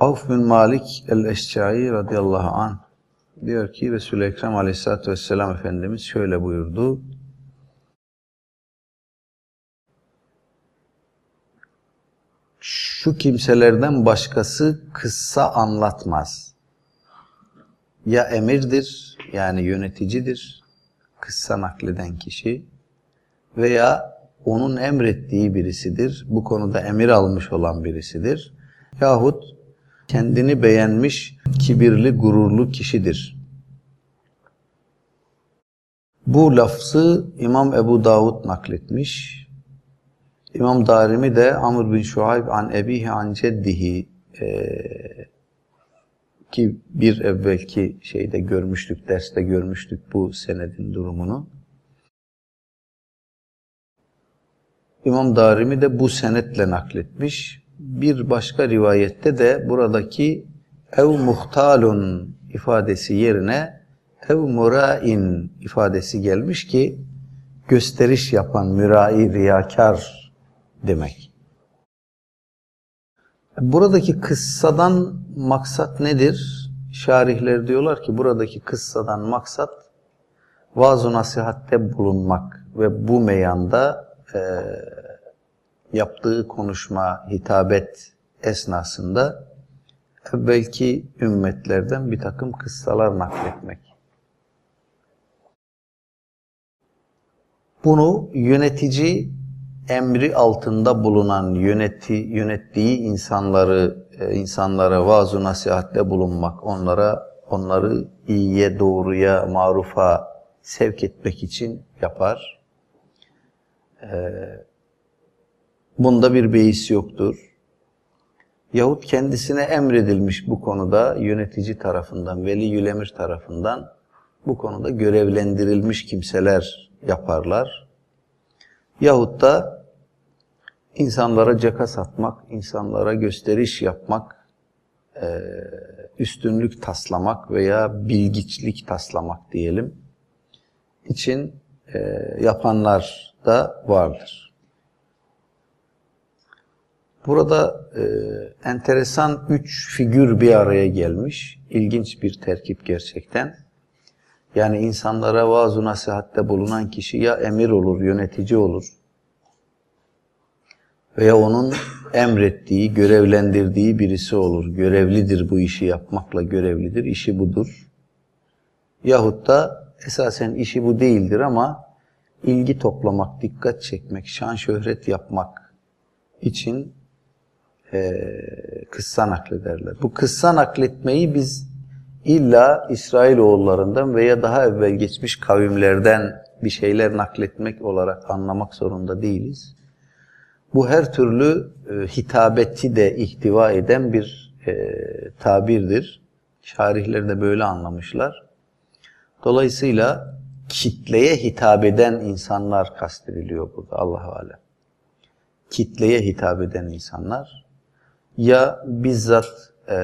Avf bin Malik el-Eşcai radıyallahu anh diyor ki Resul-i Ekrem aleyhissalatü vesselam Efendimiz şöyle buyurdu. Şu kimselerden başkası kıssa anlatmaz. Ya emirdir yani yöneticidir, kıssa nakleden kişi veya onun emrettiği birisidir, bu konuda emir almış olan birisidir. Yahut kendini beğenmiş, kibirli, gururlu kişidir. Bu lafzı İmam Ebu Davud nakletmiş. İmam Darimi de Amr bin Şuayb an ebihi an ceddihi e, ki bir evvelki şeyde görmüştük, derste görmüştük bu senedin durumunu. İmam Darimi de bu senetle nakletmiş. Bir başka rivayette de buradaki ev muhtalun ifadesi yerine ev murain ifadesi gelmiş ki gösteriş yapan mürai riyakar demek. Buradaki kıssadan maksat nedir? Şarihler diyorlar ki buradaki kıssadan maksat vaaz nasihatte bulunmak ve bu meyanda e, yaptığı konuşma, hitabet esnasında belki ümmetlerden bir takım kıssalar nakletmek. Bunu yönetici emri altında bulunan yöneti, yönettiği insanları e, insanlara vaaz nasihatte bulunmak, onlara onları iyiye, doğruya, marufa sevk etmek için yapar. Ee, bunda bir beis yoktur. Yahut kendisine emredilmiş bu konuda yönetici tarafından, veli yülemir tarafından bu konuda görevlendirilmiş kimseler yaparlar. Yahut da insanlara caka satmak, insanlara gösteriş yapmak, e, üstünlük taslamak veya bilgiçlik taslamak diyelim için e, yapanlar da vardır. Burada e, enteresan üç figür bir araya gelmiş. İlginç bir terkip gerçekten. Yani insanlara vaaz-ı nasihatte bulunan kişi ya emir olur, yönetici olur veya onun emrettiği, görevlendirdiği birisi olur. Görevlidir bu işi yapmakla görevlidir, işi budur. Yahut da esasen işi bu değildir ama ilgi toplamak, dikkat çekmek, şan şöhret yapmak için e, kıssa naklederler. Bu kıssa nakletmeyi biz illa İsrailoğullarından veya daha evvel geçmiş kavimlerden bir şeyler nakletmek olarak anlamak zorunda değiliz. Bu her türlü e, hitabeti de ihtiva eden bir e, tabirdir. Şarihler de böyle anlamışlar. Dolayısıyla kitleye hitap eden insanlar kastediliyor burada Allah-u Alem. Kitleye hitap eden insanlar ya bizzat e,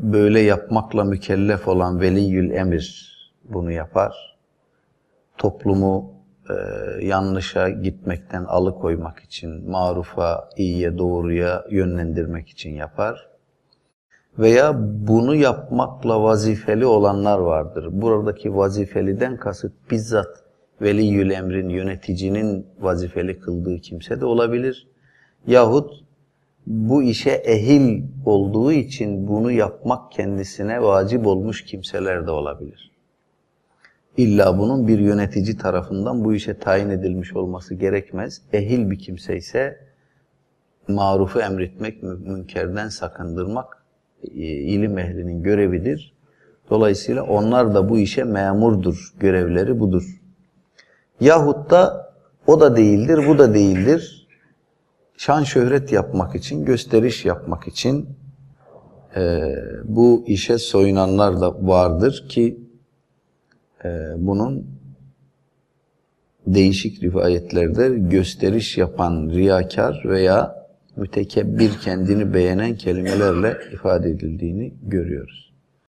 böyle yapmakla mükellef olan veliyül emir bunu yapar. Toplumu e, yanlışa gitmekten alıkoymak için, marufa, iyiye, doğruya yönlendirmek için yapar. Veya bunu yapmakla vazifeli olanlar vardır. Buradaki vazifeliden kasıt bizzat veliyül emrin, yöneticinin vazifeli kıldığı kimse de olabilir. Yahut bu işe ehil olduğu için bunu yapmak kendisine vacip olmuş kimseler de olabilir. İlla bunun bir yönetici tarafından bu işe tayin edilmiş olması gerekmez. Ehil bir kimse ise marufu emretmek, münkerden sakındırmak e, ilim ehlinin görevidir. Dolayısıyla onlar da bu işe memurdur, görevleri budur. Yahut da o da değildir, bu da değildir. Şan şöhret yapmak için, gösteriş yapmak için e, bu işe soyunanlar da vardır ki e, bunun değişik rivayetlerde gösteriş yapan riyakar veya mütekebbir kendini beğenen kelimelerle ifade edildiğini görüyoruz.